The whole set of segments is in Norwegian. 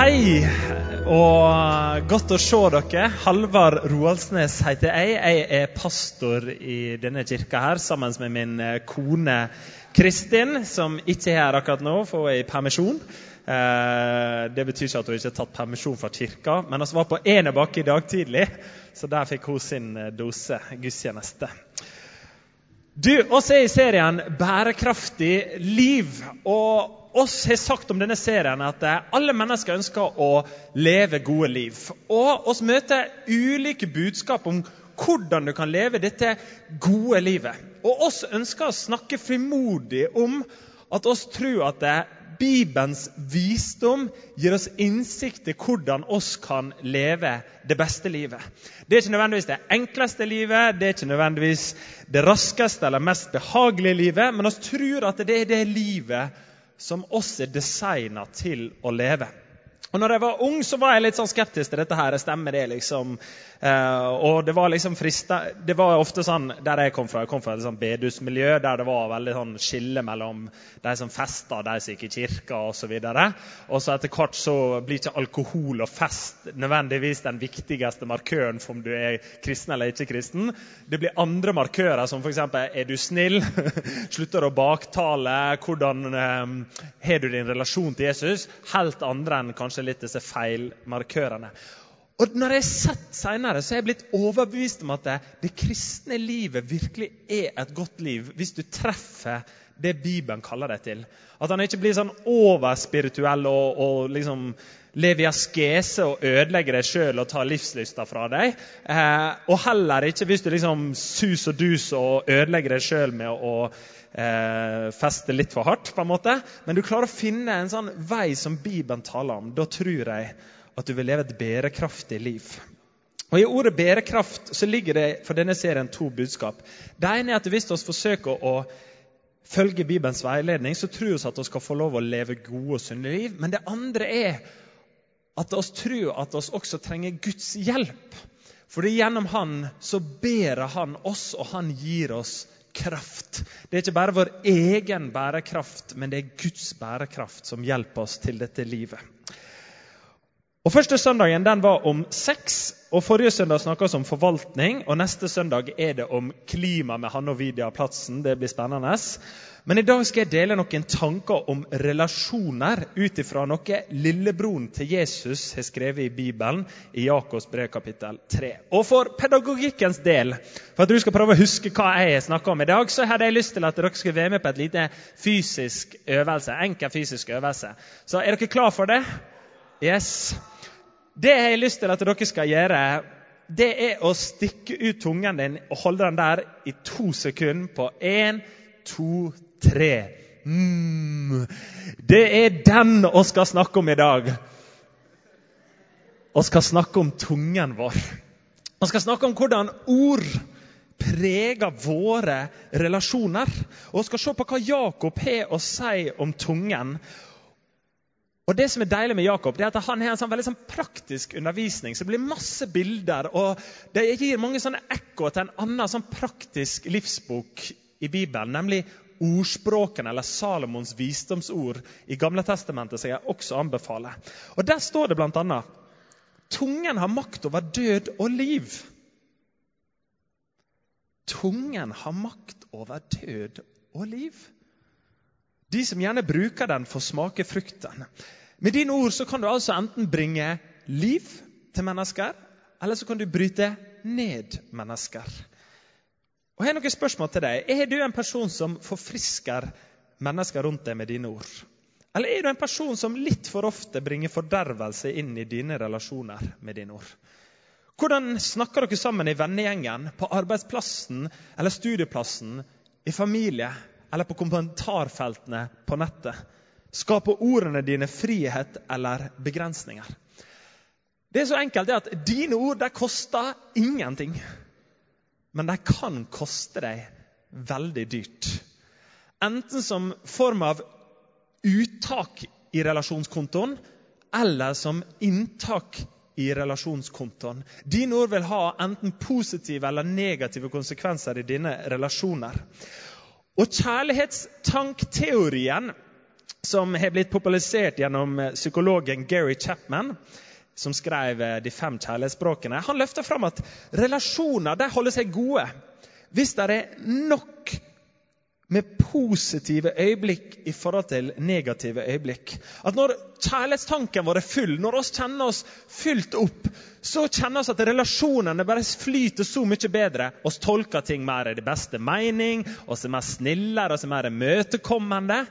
Hei, og godt å se dere. Halvard Roaldsnes heter jeg. Jeg er pastor i denne kirka her sammen med min eh, kone Kristin, som ikke er her akkurat nå, for hun er i permisjon. Eh, det betyr ikke at hun ikke har tatt permisjon fra kirka, men vi var på Enebakk i dag tidlig, så der fikk hun sin eh, dose gudstjeneste. Du, oss er i serien 'Bærekraftig liv'. og oss har sagt om denne serien at eh, alle mennesker ønsker å leve gode liv. Og oss møter ulike budskap om hvordan du kan leve dette gode livet. Og oss ønsker å snakke frimodig om at oss tror at eh, Bibelens visdom gir oss innsikt i hvordan oss kan leve det beste livet. Det er ikke nødvendigvis det enkleste livet, det er ikke nødvendigvis det raskeste eller mest behagelige livet, men oss tror at det er det livet som oss er designa til å leve. Og når jeg var ung, så var jeg litt sånn skeptisk til dette. her, Stemmer det, liksom? Uh, og det var liksom frista, det var ofte sånn der jeg kom fra. Jeg kom fra et sånn bedusmiljø der det var veldig sånn skille mellom de som festa de som gikk i kirka osv. Og så etter hvert så blir ikke alkohol og fest nødvendigvis den viktigste markøren for om du er kristen eller ikke kristen. Det blir andre markører, som f.eks.: Er du snill? Slutter å baktale? Hvordan um, har du din relasjon til Jesus? Helt andre enn kanskje litt disse feilmarkørene. Og når jeg har sett senere, så er jeg blitt overbevist om at det, det, kristne livet virkelig er et godt liv hvis du treffer det Bibelen kaller deg til. At han ikke blir sånn overspirituell og, og liksom lever i askese og ødelegger deg sjøl og tar livslysta fra deg. Eh, og heller ikke hvis du liksom sus og dus og ødelegger deg sjøl med å eh, feste litt for hardt. på en måte. Men du klarer å finne en sånn vei som Bibelen taler om. Da tror jeg at du vil leve et bærekraftig liv. Og I ordet bærekraft så ligger det for denne serien to budskap. Det ene er at hvis vi forsøker å følge Bibelens veiledning, så tror vi at vi skal få lov å leve gode og sunne liv. Men det andre er at vi tror at vi også trenger Guds hjelp. Fordi gjennom Han så ber Han oss, og Han gir oss kraft. Det er ikke bare vår egen bærekraft, men det er Guds bærekraft som hjelper oss til dette livet. Og Første søndagen den var om sex, og forrige søndag snakka vi om forvaltning. og Neste søndag er det om klima med Hanne og Vidia Platsen. Det blir spennende. Men i dag skal jeg dele noen tanker om relasjoner ut ifra noe lillebroren til Jesus har skrevet i Bibelen, i Jakobs brev kapittel 3. Og for pedagogikkens del, for at du skal prøve å huske hva jeg har snakka om i dag, så hadde jeg lyst til at dere skulle være med på et lite fysisk øvelse. Enkel fysisk øvelse. Så er dere klar for det? Yes. Det jeg har lyst til at dere skal gjøre, det er å stikke ut tungen din og holde den der i to sekunder på én, to, tre. Mm. Det er den vi skal snakke om i dag. Vi skal snakke om tungen vår. Vi skal snakke om hvordan ord preger våre relasjoner. Og vi skal se på hva Jakob har å si om tungen. Og Det som er deilig med Jakob, det er at han har en sånn veldig sånn praktisk undervisning. så Det blir masse bilder, og det gir mange sånne ekko til en annen sånn praktisk livsbok i Bibelen, nemlig ordspråkene, eller Salomons visdomsord i Gamle Testamentet, som jeg også anbefaler. Og Der står det bl.a.: Tungen har makt over død og liv. Tungen har makt over død og liv. De som gjerne bruker den, får smake frukten. Med dine ord så kan du altså enten bringe liv til mennesker, eller så kan du bryte ned mennesker. Og Jeg har noen spørsmål til deg. Er du en person som forfrisker mennesker rundt deg med dine ord? Eller er du en person som litt for ofte bringer fordervelse inn i dine relasjoner med dine ord? Hvordan snakker dere sammen i vennegjengen, på arbeidsplassen eller studieplassen, i familie eller på kommentarfeltene på nettet? Skaper ordene dine frihet eller begrensninger? Det er så enkelt at dine ord de koster ingenting. Men de kan koste deg veldig dyrt. Enten som form av uttak i relasjonskontoen, eller som inntak i relasjonskontoen. Dine ord vil ha enten positive eller negative konsekvenser i dine relasjoner. Og kjærlighetstankteorien som har blitt popularisert gjennom psykologen Gary Chapman, som skrev De fem kjærlighetsspråkene. Han løfter fram at relasjoner de holder seg gode hvis det er nok med positive øyeblikk i forhold til negative øyeblikk. At når kjærlighetstanken vår er full, når vi kjenner oss fylt opp, så kjenner vi at relasjonene bare flyter så mye bedre. Vi tolker ting mer i det beste mening, vi er mer snillere, vi er mer imøtekommende.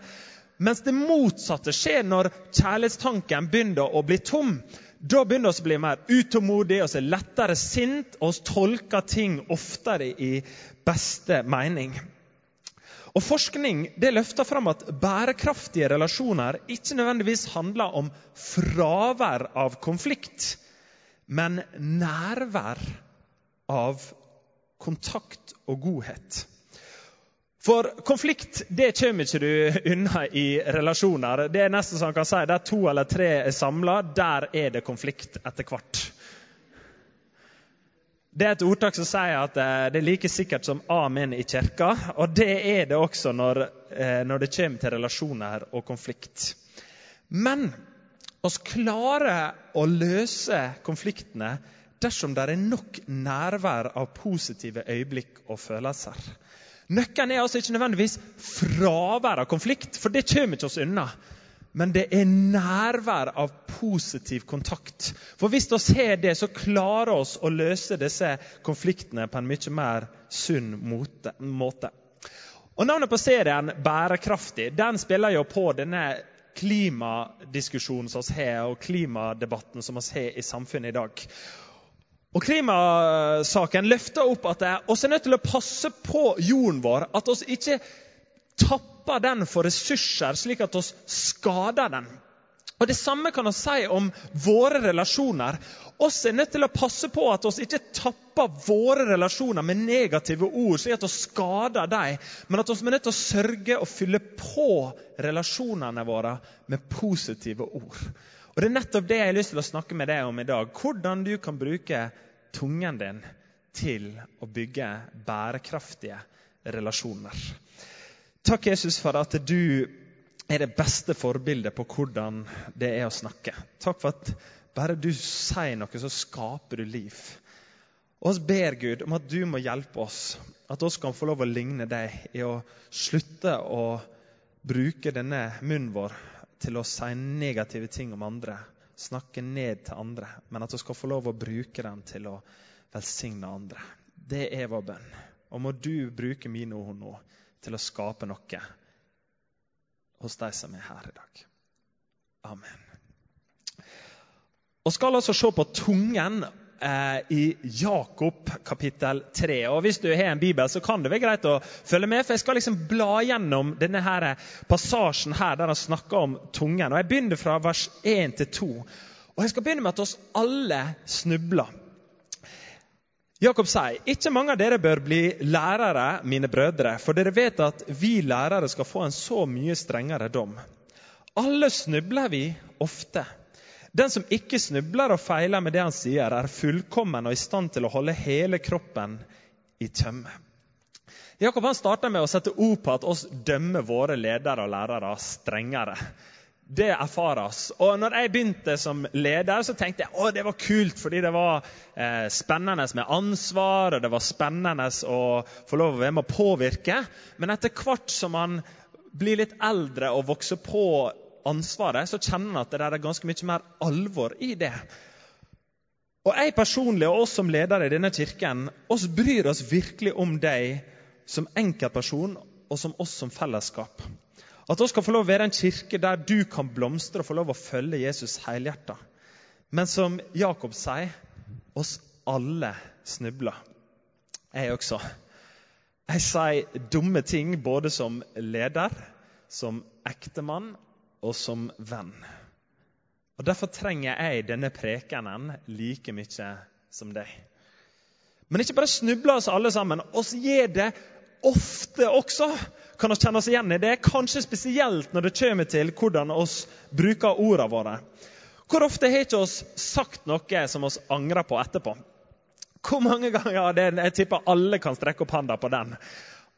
Mens det motsatte skjer når kjærlighetstanken begynner å bli tom. Da begynner vi å bli mer utålmodige, vi er lettere sint, og vi tolker ting oftere i beste mening. Og Forskning det løfter fram at bærekraftige relasjoner ikke nødvendigvis handler om fravær av konflikt, men nærvær av kontakt og godhet. For konflikt det kommer ikke du unna i relasjoner. Det er nesten som man kan si, Der to eller tre er samla, der er det konflikt etter hvert. Det er et ordtak som sier at eh, det er like sikkert som amen i kirka. Og det er det også når, eh, når det kommer til relasjoner og konflikt. Men oss klarer å løse konfliktene dersom det er nok nærvær av positive øyeblikk og følelser. Nøkkelen er altså ikke nødvendigvis fravær av konflikt, for det kommer ikke oss unna men det er nærvær av positiv kontakt. For hvis vi har det, så klarer vi å løse disse konfliktene på en mye mer sunn måte. Og Navnet på serien 'Bærekraftig' den spiller jo på denne klimadiskusjonen som vi har, og klimadebatten som vi har i samfunnet i dag. Og Klimasaken løfter opp at vi er nødt til å passe på jorden vår. At vi ikke tapper den for ressurser, slik at vi skader den. Og Det samme kan vi si om våre relasjoner. Oss er nødt til å passe på at vi ikke tapper våre relasjoner med negative ord, slik at vi skader dem, men at vi er nødt til å sørge og fylle på relasjonene våre med positive ord. Og Det er nettopp det jeg har lyst til å snakke med deg om i dag. Hvordan du kan bruke tungen din til å bygge bærekraftige relasjoner. Takk, Jesus, for at du er det beste forbildet på hvordan det er å snakke. Takk for at bare du sier noe, så skaper du liv. Og oss ber Gud om at du må hjelpe oss, at vi kan få lov å ligne deg i å slutte å bruke denne munnen vår til å si negative ting om andre, snakke ned til andre, men at vi skal få lov å bruke den til å velsigne andre. Det er vår bønn. Og må du bruke mine ord nå til å skape noe hos de som er her i dag. Amen. Og skal altså se på tungen i Jakob kapittel 3. Og Hvis du har en bibel, så kan det være greit å følge med. for Jeg skal liksom bla gjennom denne her passasjen her der han snakker om tungen. Og Jeg begynner fra vers 1 til 2. Og Jeg skal begynne med at oss alle snubler. Jakob sier, ikke mange av dere bør bli lærere, mine brødre, for dere vet at vi lærere skal få en så mye strengere dom. Alle snubler vi ofte. Den som ikke snubler og feiler med det han sier, er fullkommen og i stand til å holde hele kroppen i tømme. Jakob han starter med å sette ord på at oss dømmer våre ledere og lærere strengere det erfares. Og når jeg begynte som leder, så tenkte jeg at det var kult, fordi det var eh, spennende med ansvar, og det var spennende å få lov å være med å påvirke. Men etter hvert som man blir litt eldre og vokser på ansvaret, så kjenner han at det er ganske mye mer alvor i det. Og jeg personlig og oss som ledere i denne kirken oss bryr oss virkelig om deg som enkeltperson og som oss som fellesskap. At vi skal få lov å være en kirke der du kan blomstre og få lov å følge Jesus helhjerta. Men som Jakob sier, oss alle snubler. Jeg også. Jeg sier dumme ting både som leder, som ektemann og som venn. Og Derfor trenger jeg denne prekenen like mye som deg. Men ikke bare snubler oss alle sammen. oss gir det ofte også kan oss kjenne oss igjen i det, kanskje spesielt når det kommer til hvordan oss bruker ordene våre. Hvor ofte har ikke oss sagt noe som oss angrer på etterpå? Hvor mange ganger har det, Jeg tipper alle kan strekke opp hånda på den.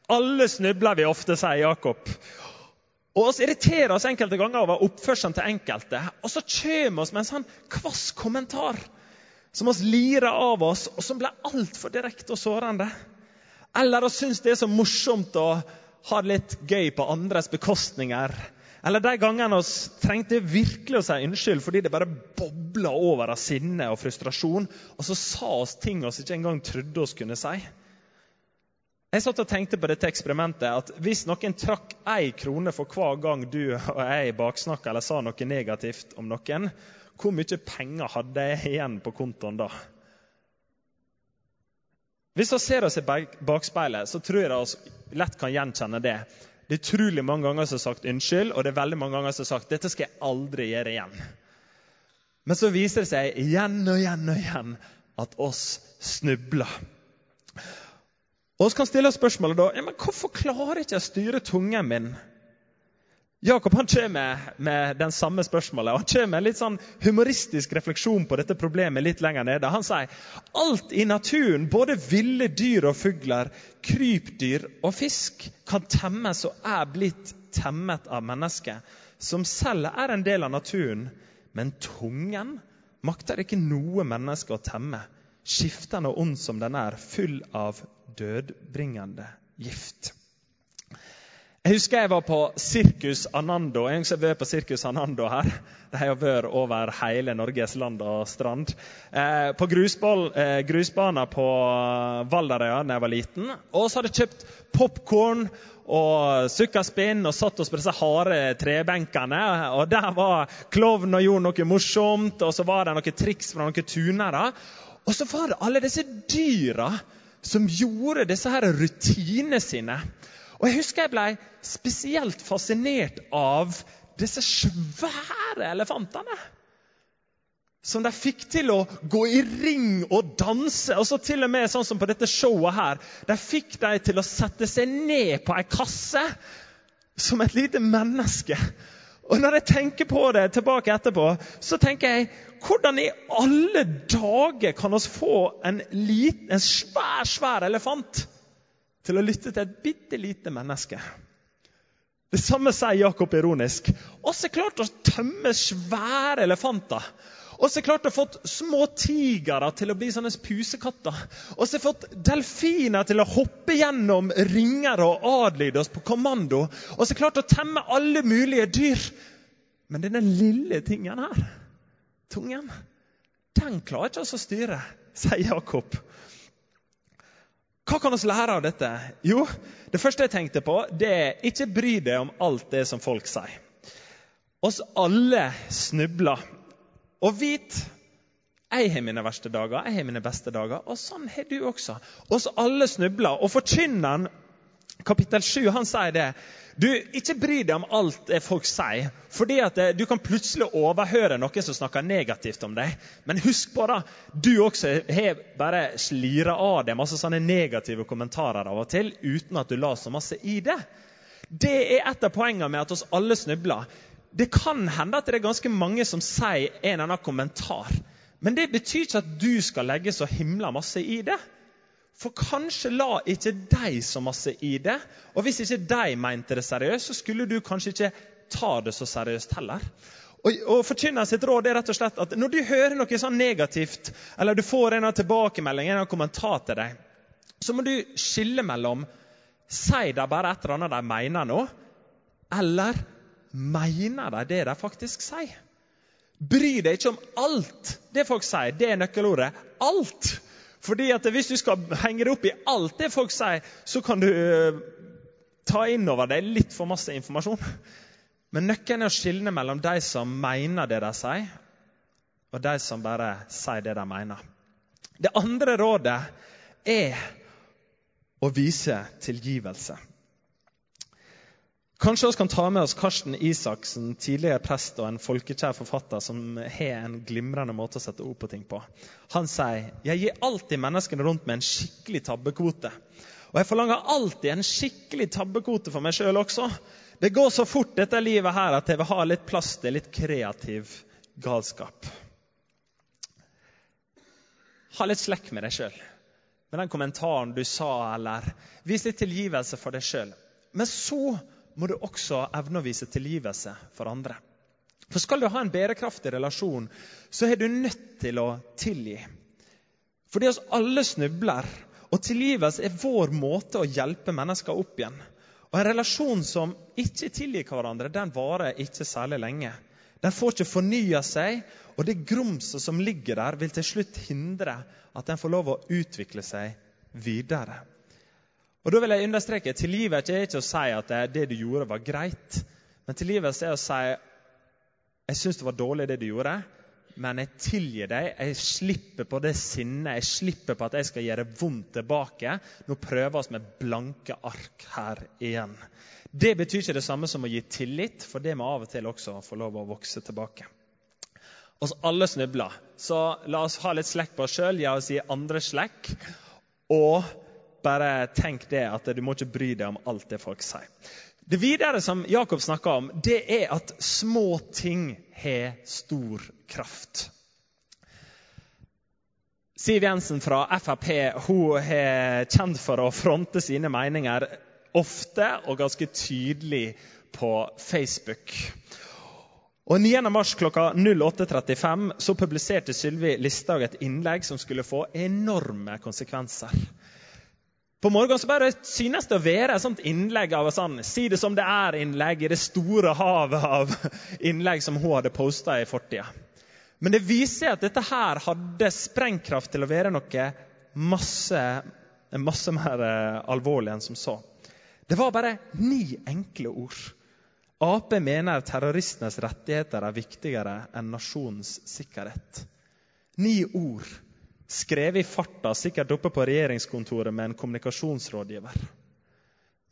Alle snubler vi ofte, sier Jakob. Og oss irriterer oss enkelte ganger over oppførselen til enkelte. Og så kommer oss med en sånn kvass kommentar som oss lirer av oss, og som blir altfor direkte og sårende. Eller oss syns det er så morsomt å ha det litt gøy på andres bekostninger. Eller de gangene oss trengte virkelig å si unnskyld fordi det bare bobla over av sinne og frustrasjon, og så sa oss ting vi ikke engang trodde oss kunne si. Jeg satt og tenkte på dette eksperimentet at hvis noen trakk én krone for hver gang du og jeg baksnakka eller sa noe negativt om noen, hvor mye penger hadde jeg igjen på kontoen da? Hvis vi ser oss i bakspeilet, så tror jeg vi lett kan gjenkjenne det. Det er utrolig mange ganger som har sagt unnskyld, og det er veldig mange ganger som har sagt dette skal jeg aldri gjøre igjen. Men så viser det seg igjen og igjen og igjen at oss snubler. Og så kan stille spørsmålet da, ja, men hvorfor klarer jeg ikke å styre tungen min? Jakob han kommer med den samme spørsmålet. Han kommer med litt sånn humoristisk refleksjon på dette problemet litt lenger nede. Han sier alt i naturen, både ville dyr og fugler, krypdyr og fisk, kan temmes og er blitt temmet av mennesket, som selv er en del av naturen. Men tungen makter ikke noe menneske å temme, skiftende og ond som den er, full av dødbringende gift. Jeg husker jeg var på Sirkus Anando. Jeg har vært på Sirkus Anando her. De har vært over hele Norges land og strand. Eh, på eh, grusbanen på Valderøya da jeg var liten. Og så hadde jeg kjøpt popkorn og sukkerspinn og satt oss på disse harde trebenkene. Og Der var klovn og gjorde noe morsomt, og så var det noen triks fra noen tunere. Og så var det alle disse dyra som gjorde disse her rutinene sine. Og Jeg husker jeg ble spesielt fascinert av disse svære elefantene. Som de fikk til å gå i ring og danse. Og så til og med sånn som på dette showet her. De fikk de til å sette seg ned på ei kasse som et lite menneske. Og når jeg tenker på det tilbake etterpå, så tenker jeg hvordan i alle dager kan vi få en, liten, en svær, svær elefant til å lytte til et bitte lite menneske? Det samme sier Jakob ironisk. Oss er klart å tømme svære elefanter. Oss er klart å få små tigere til å bli sånne pusekatter. Oss har fått delfiner til å hoppe gjennom ringer og adlyde oss på kommando. Oss er klart å temme alle mulige dyr. Men denne lille tingen her, tungen, den klarer ikke oss å styre, sier Jakob. Hva kan vi lære av dette? Jo, det første jeg tenkte på, det er ikke bry deg om alt det som folk sier. Oss alle snubler. Og vit jeg har mine verste dager, jeg har mine beste dager, og sånn har du også. Oss alle snubler. Og forkynneren, kapittel 7, han sier det. Du, Ikke bry deg om alt det folk sier, fordi at eh, du kan plutselig overhøre noen som snakker negativt om deg. Men husk på da, du også har bare slira av deg masse sånne negative kommentarer av og til uten at du la så masse i det. Det er et av poengene med at oss alle snubler. Det kan hende at det er ganske mange som sier en eller annen kommentar. Men det betyr ikke at du skal legge så himla masse i det. For kanskje la ikke de så masse i det. Og hvis ikke de mente det seriøst, så skulle du kanskje ikke ta det så seriøst heller. Og, og sitt råd er rett og slett at når du hører noe sånn negativt, eller du får en tilbakemelding, en kommentar til deg, så må du skille mellom Sier de bare et eller annet de mener nå, eller mener de det de faktisk sier? Bry deg ikke om alt det folk sier. Det er nøkkelordet. Alt. Fordi at Hvis du skal henge deg opp i alt det folk sier, så kan du uh, ta inn over deg litt for masse informasjon. Men nøkkelen er å skille mellom de som mener det de sier, og de som bare sier det de mener. Det andre rådet er å vise tilgivelse. Kanskje vi kan ta med oss Karsten Isaksen, tidligere prest og en folkekjær forfatter som har en glimrende måte å sette ord på ting på. Han sier jeg gir alltid menneskene rundt meg en skikkelig tabbekvote. Og jeg forlanger alltid en skikkelig tabbekvote for meg sjøl også. Det går så fort dette livet her at jeg vil ha litt plass til litt kreativ galskap. Ha litt slekk med deg sjøl. Med den kommentaren du sa, eller vis litt tilgivelse for deg sjøl. Men så må du også evne å vise tilgivelse for andre. For Skal du ha en bærekraftig relasjon, så er du nødt til å tilgi. Fordi oss alle snubler, og tilgivelse er vår måte å hjelpe mennesker opp igjen. Og En relasjon som ikke tilgir hverandre, den varer ikke særlig lenge. Den får ikke fornya seg, og det grumset som ligger der, vil til slutt hindre at den får lov å utvikle seg videre. Og da vil jeg understreke, Tilgivelse er ikke å si at det du gjorde, var greit. Men tilgivelse er å si jeg syns det var dårlig, det du gjorde, men jeg tilgir deg. Jeg slipper på det sinnet. Jeg slipper på at jeg skal gjøre vondt tilbake. Nå prøver vi med blanke ark her igjen. Det betyr ikke det samme som å gi tillit, for det må av og til også få lov å vokse tilbake. Oss alle snubler, så la oss ha litt slekk på oss sjøl, gi oss gi andre slekk. Og bare tenk det at du må ikke bry deg om alt det folk sier. Det videre som Jakob snakker om, det er at små ting har stor kraft. Siv Jensen fra Frp hun er kjent for å fronte sine meninger ofte og ganske tydelig på Facebook. Og 9. mars klokka 08.35 så publiserte Sylvi Listhaug et innlegg som skulle få enorme konsekvenser. På morgenen bare synes det å være et sånt innlegg av sånn, si det som det er-innlegg i det store havet av innlegg som hun hadde posta i fortida. Men det viser at dette her hadde sprengkraft til å være noe masse, masse mer eh, alvorlig enn som så. Det var bare ni enkle ord. Ap mener terroristenes rettigheter er viktigere enn nasjonens sikkerhet. Ni ord skrevet i farta, sikkert oppe på regjeringskontoret med en kommunikasjonsrådgiver.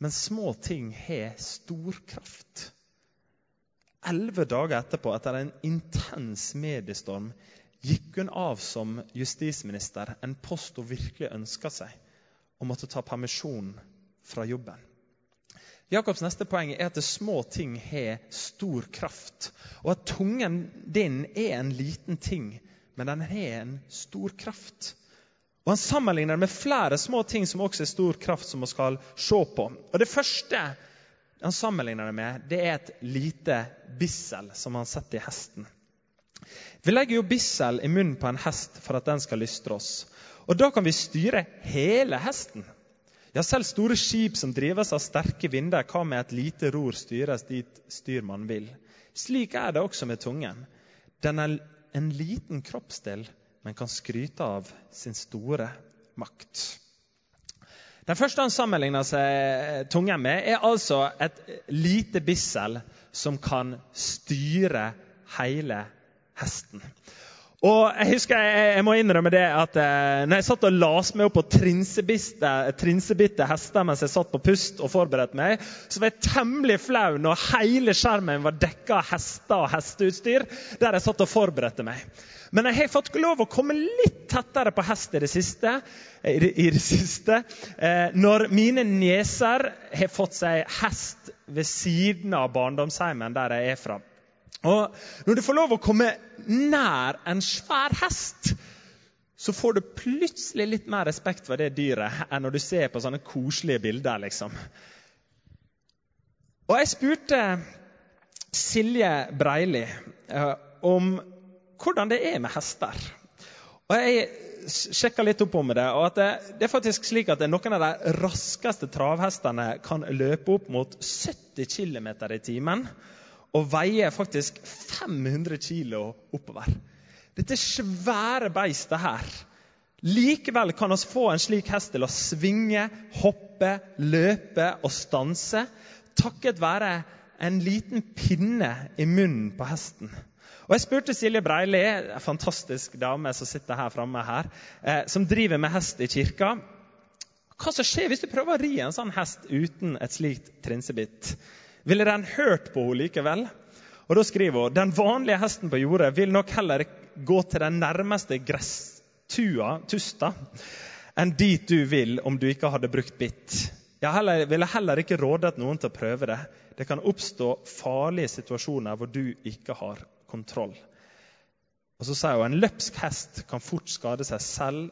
Men små ting har stor kraft. Elleve dager etterpå, etter en intens mediestorm, gikk hun av som justisminister, en post hun virkelig ønska seg, og måtte ta permisjon fra jobben. Jakobs neste poeng er at små ting har stor kraft, og at tungen din er en liten ting men den har en stor kraft. Og Han sammenligner det med flere små ting som også er stor kraft, som vi skal se på. Og Det første han sammenligner det med, det er et lite bissel som han setter i hesten. Vi legger jo bissel i munnen på en hest for at den skal lystre oss. Og Da kan vi styre hele hesten. Ja, Selv store skip som drives av sterke vinder, kan med et lite ror styres dit styrmannen vil. Slik er det også med tungen. Den er en liten kroppsdel, men kan skryte av sin store makt. Den første han sammenligner seg tunge med, er altså et lite bissel som kan styre hele hesten. Og jeg husker, jeg, jeg må innrømme det at eh, når jeg satt og las meg opp på trinsebitte hester mens jeg satt på pust og forberedte meg, så var jeg temmelig flau når hele skjermen var dekka av hester og hesteutstyr der jeg satt og forberedte meg. Men jeg har fått lov å komme litt tettere på hest i det siste, i det siste eh, når mine nieser har fått seg hest ved siden av barndomsheimen der jeg er fra. Og Når du får lov å komme nær en svær hest, så får du plutselig litt mer respekt for det dyret enn når du ser på sånne koselige bilder. liksom. Og Jeg spurte Silje Breili eh, om hvordan det er med hester. Og Jeg sjekka litt opp om det. og at det, det, er faktisk slik at Noen av de raskeste travhestene kan løpe opp mot 70 km i timen og veier faktisk 500 kg oppover. Dette svære beistet her. Likevel kan vi få en slik hest til å svinge, hoppe, løpe og stanse takket være en liten pinne i munnen på hesten. Og Jeg spurte Silje Breili, en fantastisk dame som sitter her framme, her, eh, som driver med hest i kirka, hva som skjer hvis du prøver å ri en sånn hest uten et slikt trinsebitt ville den hørt på henne likevel. Og Da skriver hun den vanlige hesten på jordet vil nok heller gå til den nærmeste gresstua, tusta, enn dit du vil om du ikke hadde brukt bitt. Jeg heller, ville heller ikke rådet noen til å prøve det. Det kan oppstå farlige situasjoner hvor du ikke har kontroll. Og så sier hun en løpsk hest kan fort skade seg selv,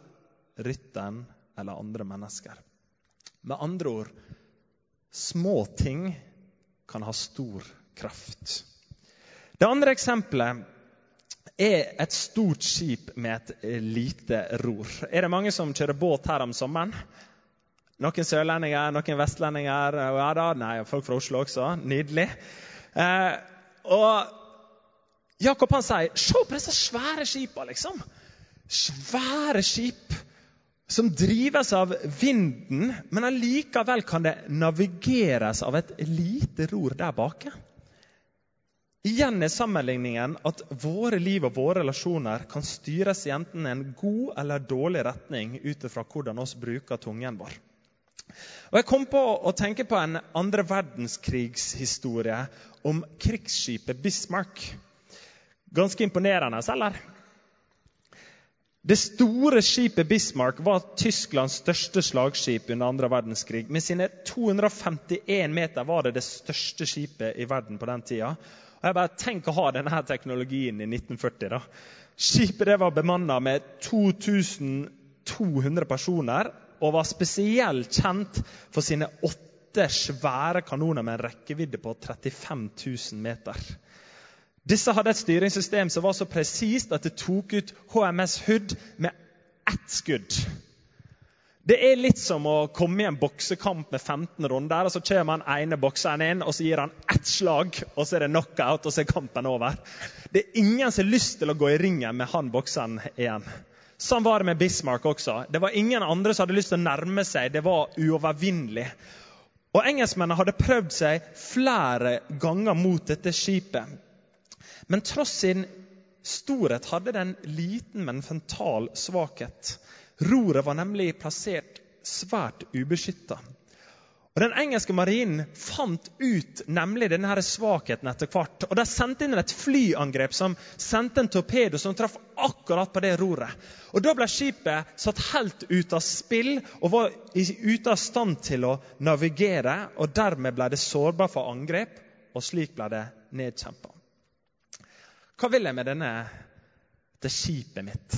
rytteren eller andre mennesker. Med andre ord små ting kan ha stor kraft. Det andre eksempelet er et stort skip med et lite ror. Er det mange som kjører båt her om sommeren? Noen sørlendinger, noen vestlendinger? Ja da, nei, folk fra Oslo også. Nydelig. Eh, og Jakob han sier se på disse svære skipene, liksom. Svære skip som drives av vinden, men allikevel kan det navigeres av et lite ror der bake. Igjen er sammenligningen at våre liv og våre relasjoner kan styres i enten en god eller dårlig retning ut fra hvordan vi bruker tungen vår. Og Jeg kom på å tenke på en andre verdenskrigshistorie om krigsskipet Bismarck. Ganske imponerende, eller? Det store skipet Bismarck var Tysklands største slagskip under andre verdenskrig. Med sine 251 meter var det det største skipet i verden på den tida. Og jeg bare Tenk å ha denne teknologien i 1940. da. Skipet det var bemanna med 2200 personer og var spesielt kjent for sine åtte svære kanoner med en rekkevidde på 35 000 meter. Disse hadde et styringssystem som var så presist at det tok ut HMS Hood med ett skudd. Det er litt som å komme i en boksekamp med 15 runder. og Så kommer han ene bokseren inn, og så gir han ett slag, og så er det knockout, og så er kampen over. Det er ingen som har lyst til å gå i ringen med han bokseren igjen. Sånn var det med Bismarck også. Det var ingen andre som hadde lyst til å nærme seg. Det var uovervinnelig. Og Engelskmennene hadde prøvd seg flere ganger mot dette skipet. Men tross sin storhet hadde den liten, men fental svakhet. Roret var nemlig plassert svært ubeskytta. Og Den engelske marinen fant ut nemlig denne svakheten etter hvert. og De sendte inn et flyangrep som sendte en torpedo som traff akkurat på det roret. Og Da ble skipet satt helt ut av spill og var ute av stand til å navigere. og Dermed ble det sårbart for angrep, og slik ble det nedkjempa. Hva vil jeg med denne, det skipet mitt?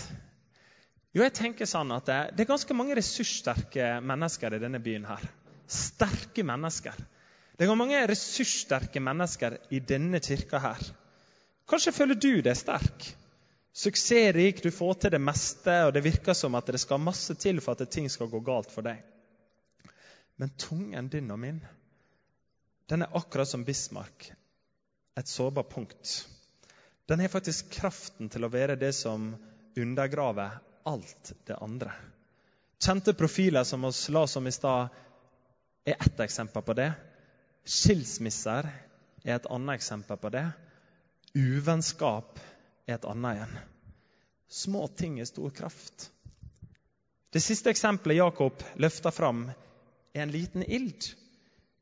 Jo, jeg tenker sånn at det, det, er ganske mange ressurssterke mennesker i denne byen. her. Sterke mennesker. Det er mange ressurssterke mennesker i denne kirka her. Kanskje føler du deg sterk. Suksessrik, du får til det meste, og det virker som at det skal masse til for at ting skal gå galt for deg. Men tungen din og min, den er akkurat som Bismarck, et sårbart punkt. Den har faktisk kraften til å være det som undergraver alt det andre. Kjente profiler som oss la som i stad, er ett eksempel på det. Skilsmisser er et annet eksempel på det. Uvennskap er et annet igjen. Små ting er stor kraft. Det siste eksempelet Jakob løfter fram, er en liten ild.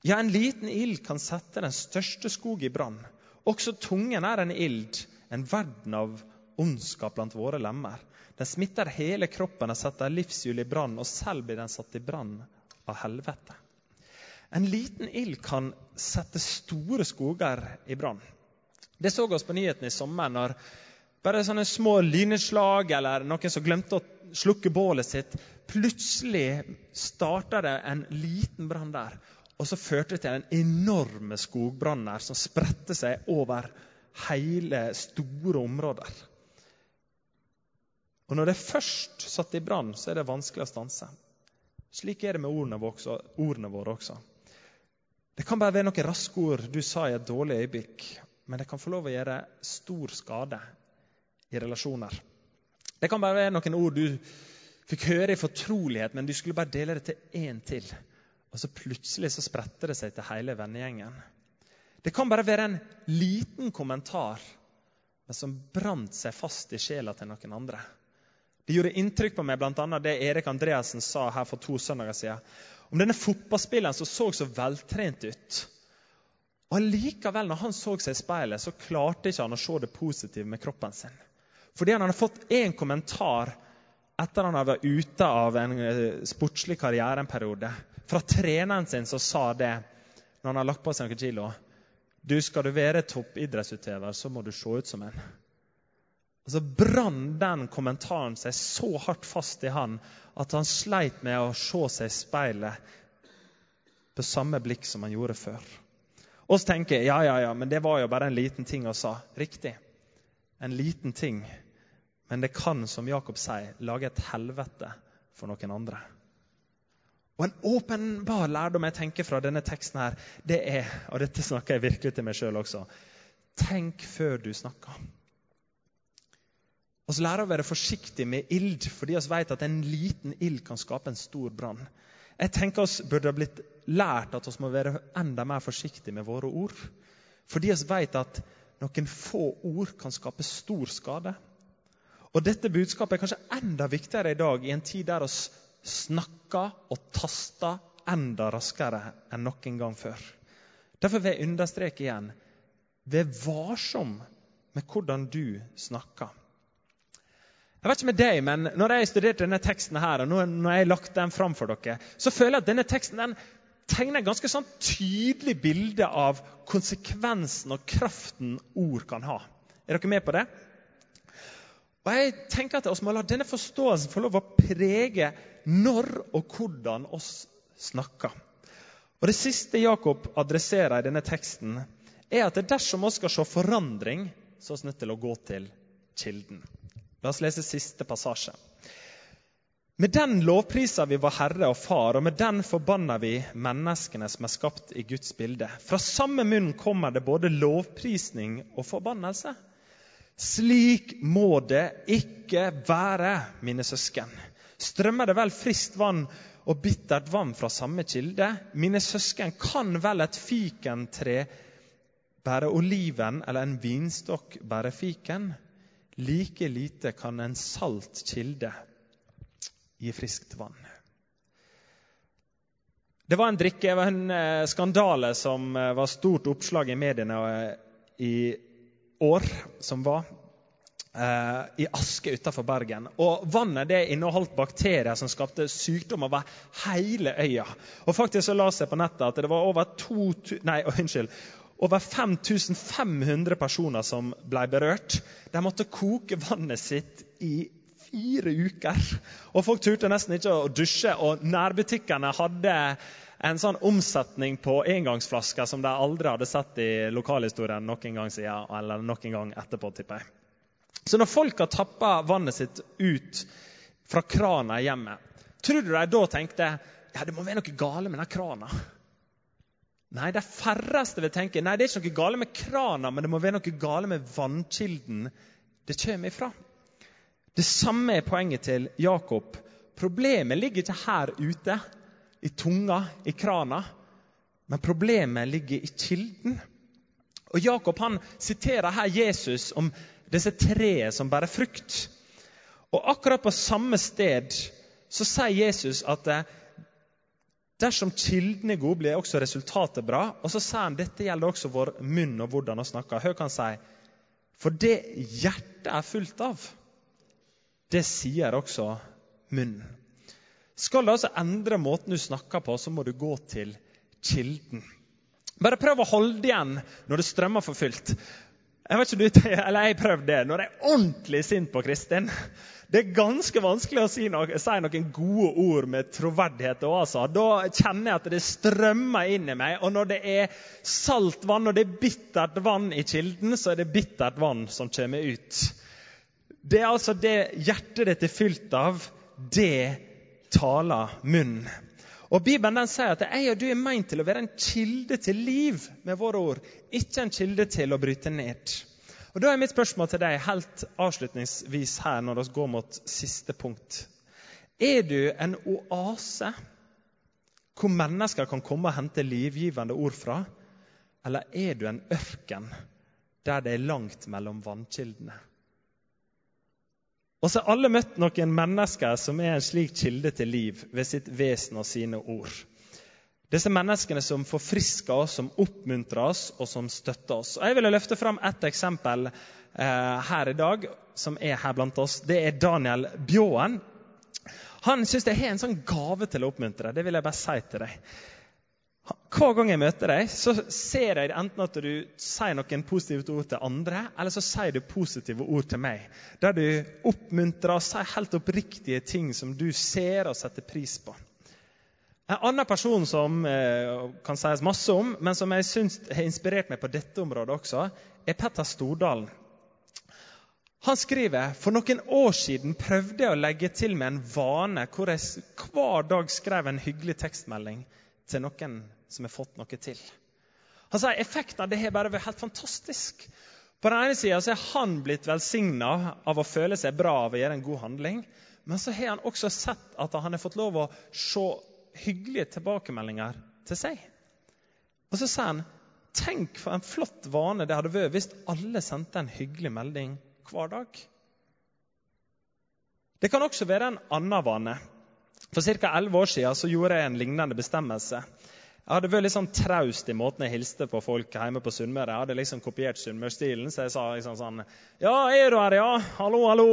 Ja, en liten ild kan sette den største skog i brann. Også tungen er en ild, en verden av ondskap blant våre lemmer. Den smitter hele kroppen og setter livshjulet i brann, og selv blir den satt i brann av helvete. En liten ild kan sette store skoger i brann. Det så oss på nyhetene i sommer når bare sånne små lynnedslag eller noen som glemte å slukke bålet sitt, plutselig starta det en liten brann der. Og så førte det til en enorme skogbranner som spredte seg over hele store områder. Og når det først satt i brann, så er det vanskelig å stanse. Slik er det med ordene våre også. Det kan bare være noen raske ord du sa i et dårlig øyeblikk, men det kan få lov å gjøre stor skade i relasjoner. Det kan bare være noen ord du fikk høre i fortrolighet, men du skulle bare dele det til én til. Og så plutselig så spredte det seg til hele vennegjengen. Det kan bare være en liten kommentar, men som brant seg fast i sjela til noen andre. Det gjorde inntrykk på meg, bl.a. det Erik Andreassen sa her for to søndager siden. Om denne fotballspilleren som så så veltrent ut. Og Allikevel, når han så seg i speilet, så klarte ikke han å se det positive med kroppen sin. Fordi han hadde fått én kommentar etter han hadde vært ute av en eh, sportslig karriere en periode, fra treneren sin som sa det når han har lagt på seg noen kilo. Du, skal du være toppidrettsutøver, så må du se ut som en. Og så brann den kommentaren seg så hardt fast i han at han sleit med å se seg i speilet på samme blikk som han gjorde før. Og så tenker jeg ja, ja, ja, men det var jo bare en liten ting å sa. Riktig. En liten ting. Men det kan, som Jakob sier, lage et helvete for noen andre. Og En åpenbar lærdom jeg tenker fra denne teksten, her, det er og dette snakker jeg virkelig til meg sjøl også tenk før du snakker. Så lærer å være forsiktig med ild, fordi vi vet at en liten ild kan skape en stor brann. Jeg tenker oss burde ha blitt lært at vi må være enda mer forsiktige med våre ord. Fordi vi vet at noen få ord kan skape stor skade. Og Dette budskapet er kanskje enda viktigere i dag, i en tid der vi snakker og taster enda raskere enn noen gang før. Derfor vil jeg understreke igjen vær varsom med hvordan du snakker. Jeg vet ikke med deg, men Når jeg studerte denne teksten her, og når jeg har lagt den fram for dere, så føler jeg at denne teksten den tegner et ganske sånn tydelig bilde av konsekvensen og kraften ord kan ha. Er dere med på det? Og jeg tenker at Vi må la denne forståelsen få lov å prege når og hvordan oss snakker. Og Det siste Jakob adresserer i denne teksten, er at dersom vi skal se forandring, så er vi nødt til å gå til kilden. La oss lese siste passasje. Med den lovpriser vi var Herre og Far, og med den forbanner vi menneskene som er skapt i Guds bilde. Fra samme munn kommer det både lovprisning og forbannelse. Slik må det ikke være, mine søsken. Strømmer det vel friskt vann og bittert vann fra samme kilde? Mine søsken, kan vel et fikentre bære oliven eller en vinstokk bære fiken? Like lite kan en salt kilde gi friskt vann. Det var en drikke, en eh, skandale som eh, var stort oppslag i mediene eh, i år som var. I Aske utenfor Bergen. Og Vannet det inneholdt bakterier som skapte sykdom over hele øya. Og faktisk så la seg på nettet at det var over, to, nei, unnskyld, over 5500 personer som ble berørt. De måtte koke vannet sitt i fire uker. Og folk turte nesten ikke å dusje. Og nærbutikkene hadde en sånn omsetning på engangsflasker som de aldri hadde sett i lokalhistorien noen gang siden, eller noen gang etterpå, tipper jeg. Så når folk har tappa vannet sitt ut fra krana i hjemmet, tror du de da tenkte ja, det må være noe gale med den krana? Nei, de færreste vil tenke nei, det er ikke noe gale med krana, men det må være noe gale med vannkilden det kommer ifra. Det samme er poenget til Jakob. Problemet ligger ikke her ute, i tunga, i krana, men problemet ligger i kilden. Og Jakob han siterer her Jesus om disse treet som bærer frukt. Og akkurat på samme sted så sier Jesus at eh, Dersom kilden er god, blir også resultatet bra. Og så sier han dette gjelder også vår munn og hvordan vi snakker. Hør hva han sier. For det hjertet er fullt av, det sier også munnen. Skal du altså endre måten du snakker på, så må du gå til kilden. Bare prøv å holde igjen når det strømmer for fullt. Jeg vet ikke du, eller jeg prøvde det når jeg er ordentlig sint på Kristin. Det er ganske vanskelig å si, noe, si noen gode ord med troverdighet. Også. Da kjenner jeg at det strømmer inn i meg. Og når det er salt vann og det er bittert vann i kilden, så er det bittert vann som kommer ut. Det er altså det hjertet ditt er fylt av, det taler munnen. Og Bibelen den sier at jeg og du er meint til å være en kilde til liv med våre ord, ikke en kilde til å bryte ned. Og Da er mitt spørsmål til deg helt avslutningsvis her når vi går mot siste punkt. Er du en oase hvor mennesker kan komme og hente livgivende ord fra? Eller er du en ørken der det er langt mellom vannkildene? Og så har alle møtt noen mennesker som er en slik kilde til liv ved sitt vesen og sine ord. Disse menneskene som forfrisker oss, som oppmuntrer oss og som støtter oss. Og jeg vil løfte fram ett eksempel eh, her i dag, som er her blant oss. Det er Daniel Bjåen. Han syns jeg har en sånn gave til å oppmuntre. Det vil jeg bare si til deg. Hver gang jeg møter deg, så ser jeg enten at du sier noen positive ord til andre, eller så sier du positive ord til meg. Der du oppmuntrer og sier helt oppriktige ting som du ser og setter pris på. En annen person som eh, kan sies masse om, men som jeg syns har inspirert meg på dette området også, er Petter Stordalen. Han skriver for noen år siden prøvde jeg å legge til med en vane hvor jeg hver dag skrev en hyggelig tekstmelding til noen som har fått noe til. Han sier effekten av det har bare vært helt fantastisk. På den ene sida er han blitt velsigna av å føle seg bra av å gjøre en god handling. Men så har han også sett at han har fått lov å se hyggelige tilbakemeldinger til seg. Og så sier han tenk for en flott vane det hadde vært hvis alle sendte en hyggelig melding hver dag. Det kan også være en annen vane. For ca. 11 år siden gjorde jeg en lignende bestemmelse. Jeg hadde vært litt sånn traust i måten jeg hilste på folk hjemme på Sunnmøre. Jeg hadde liksom kopiert sunnmørsstilen, så jeg sa liksom sånn Ja, er du her, ja? Hallo, hallo.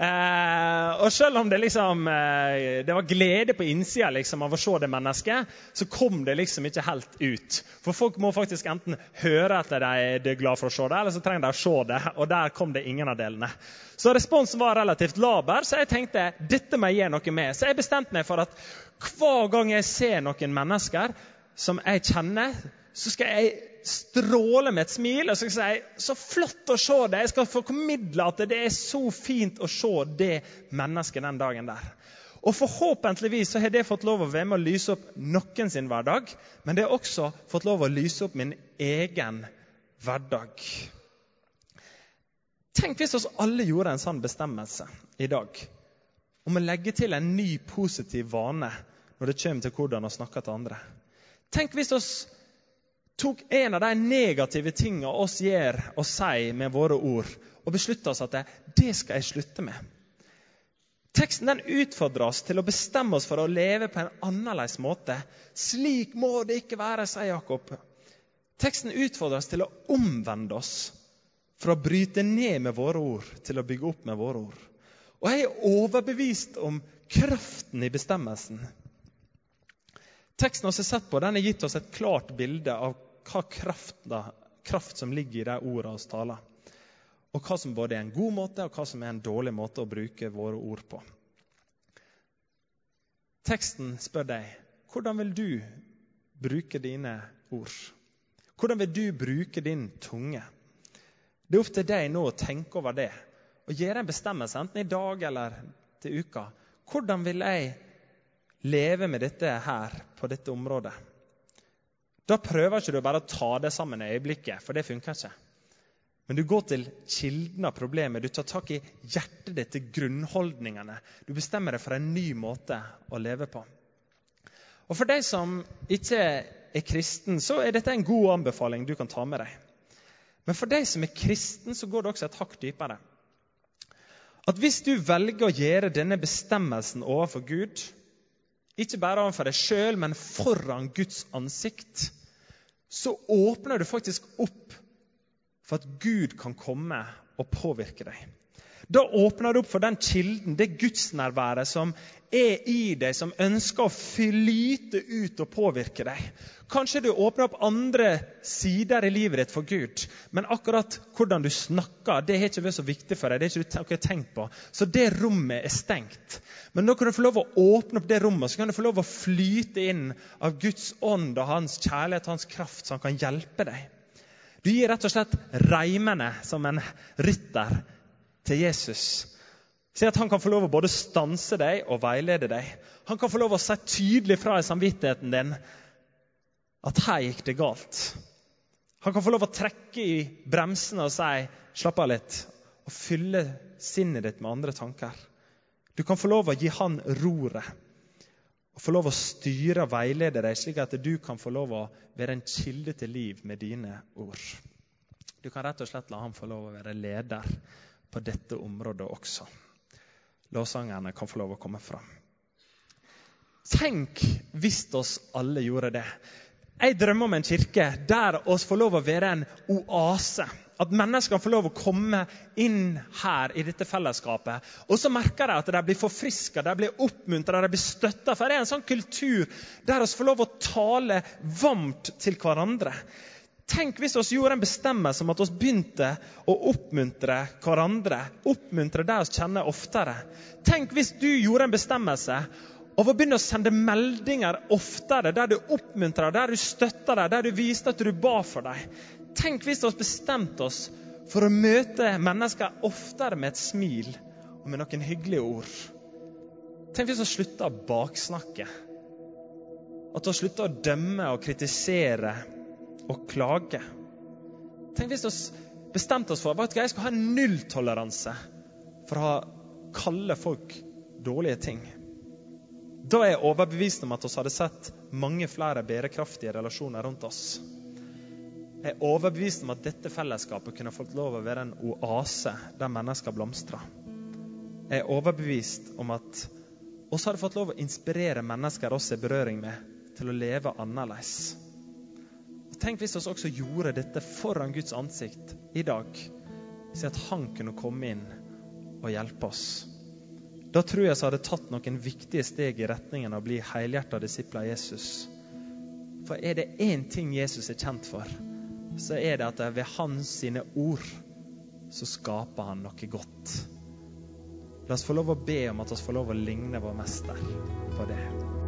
Eh, og selv om det liksom eh, det var glede på innsida liksom, av å se det mennesket, så kom det liksom ikke helt ut. For folk må faktisk enten høre at de er glad for å se det, eller så trenger de å se det. Og der kom det ingen av delene. Så responsen var relativt laber, så jeg tenkte dette må jeg gjøre noe med. Så jeg bestemte meg for at hver gang jeg ser noen mennesker som jeg kjenner, så skal jeg stråle med et smil og så skal jeg si så flott å se det. Jeg skal få formidle at det er så fint å se det mennesket den dagen der. Og Forhåpentligvis så har det fått lov å være med å lyse opp noen sin hverdag, men det har også fått lov å lyse opp min egen hverdag. Tenk hvis oss alle gjorde en sånn bestemmelse i dag om å legge til en ny positiv vane når det kommer til hvordan å snakker til andre. Tenk hvis vi tok en av de negative tingene oss gjør og sier med våre ord, og beslutta oss at det, det skal jeg slutte med. Teksten den utfordrer oss til å bestemme oss for å leve på en annerledes måte. Slik må det ikke være, sier Jakob. Teksten utfordrer oss til å omvende oss fra å bryte ned med våre ord til å bygge opp med våre ord. Og jeg er overbevist om kraften i bestemmelsen. Teksten vi har sett på, den har gitt oss et klart bilde av hva kraft, da, kraft som ligger i de ordene vi taler. Og hva som både er en god måte og hva som er en dårlig måte å bruke våre ord på. Teksten spør deg hvordan vil du bruke dine ord. Hvordan vil du bruke din tunge? Det er opp til deg nå å tenke over det og gjøre en bestemmelse, enten i dag eller til uka. Hvordan vil jeg leve med dette her på dette området? Da prøver ikke du bare å ta det sammen i øyeblikket, for det funker ikke. Men du går til kilden av problemet. Du tar tak i hjertet ditt, til grunnholdningene. Du bestemmer deg for en ny måte å leve på. Og For deg som ikke er kristen, så er dette en god anbefaling du kan ta med deg. Men for deg som er kristen, så går det også et hakk dypere. At hvis du velger å gjøre denne bestemmelsen overfor Gud, ikke bare overfor deg sjøl, men foran Guds ansikt, så åpner du faktisk opp for at Gud kan komme og påvirke deg. Da åpner du opp for den kilden, det gudsnærværet som er i deg, som ønsker å flyte ut og påvirke deg. Kanskje du åpner opp andre sider i livet ditt for Gud, men akkurat hvordan du snakker, det har ikke vært så viktig for deg. det har ikke du tenkt på. Så det rommet er stengt. Men nå kan du få lov å åpne opp det rommet, så kan du få lov å flyte inn av Guds ånd og hans kjærlighet hans kraft, så han kan hjelpe deg. Du gir rett og slett reimene som en rytter til Jesus. Se at han kan få lov å både stanse deg og veilede deg. Han kan få lov å si tydelig fra i samvittigheten din at her gikk det galt. Han kan få lov å trekke i bremsene og si 'slapp av litt', og fylle sinnet ditt med andre tanker. Du kan få lov å gi han roret og få lov å styre og veilede deg, slik at du kan få lov å være en kilde til liv med dine ord. Du kan rett og slett la han få lov å være leder på dette området også. Lovsangerne kan få lov å komme fram. Tenk hvis oss alle gjorde det. Jeg drømmer om en kirke der oss får lov å være en oase. At mennesker får lov å komme inn her i dette fellesskapet. Og så merker de at de blir forfriska, de blir oppmuntra, de blir støtta. For det er en sånn kultur der vi får lov å tale varmt til hverandre. Tenk hvis vi gjorde en bestemmelse om at vi begynte å oppmuntre hverandre. Oppmuntre det vi kjenner oftere. Tenk hvis du gjorde en bestemmelse Av å begynne å sende meldinger oftere, der du oppmuntrer, der du støtter deg, der du viste at du ba for dem. Tenk hvis vi bestemte oss for å møte mennesker oftere med et smil og med noen hyggelige ord. Tenk hvis vi slutta å baksnakke. At vi slutta å dømme og kritisere og klage. Tenk hvis vi bestemte oss for at jeg skal ha nulltoleranse for å kalle folk dårlige ting. Da er jeg overbevist om at vi hadde sett mange flere bærekraftige relasjoner rundt oss. Jeg er overbevist om at dette fellesskapet kunne fått lov å være en oase der mennesker blomstrer. Jeg er overbevist om at oss hadde fått lov å inspirere mennesker oss i berøring med, til å leve annerledes. Tenk hvis vi også gjorde dette foran Guds ansikt i dag, så at Han kunne komme inn og hjelpe oss. Da tror jeg vi hadde tatt noen viktige steg i retningen av å bli helhjerta disipler av Jesus. For er det én ting Jesus er kjent for, så er det at ved hans sine ord så skaper han noe godt. La oss få lov å be om at vi får lov å ligne vår mester på det.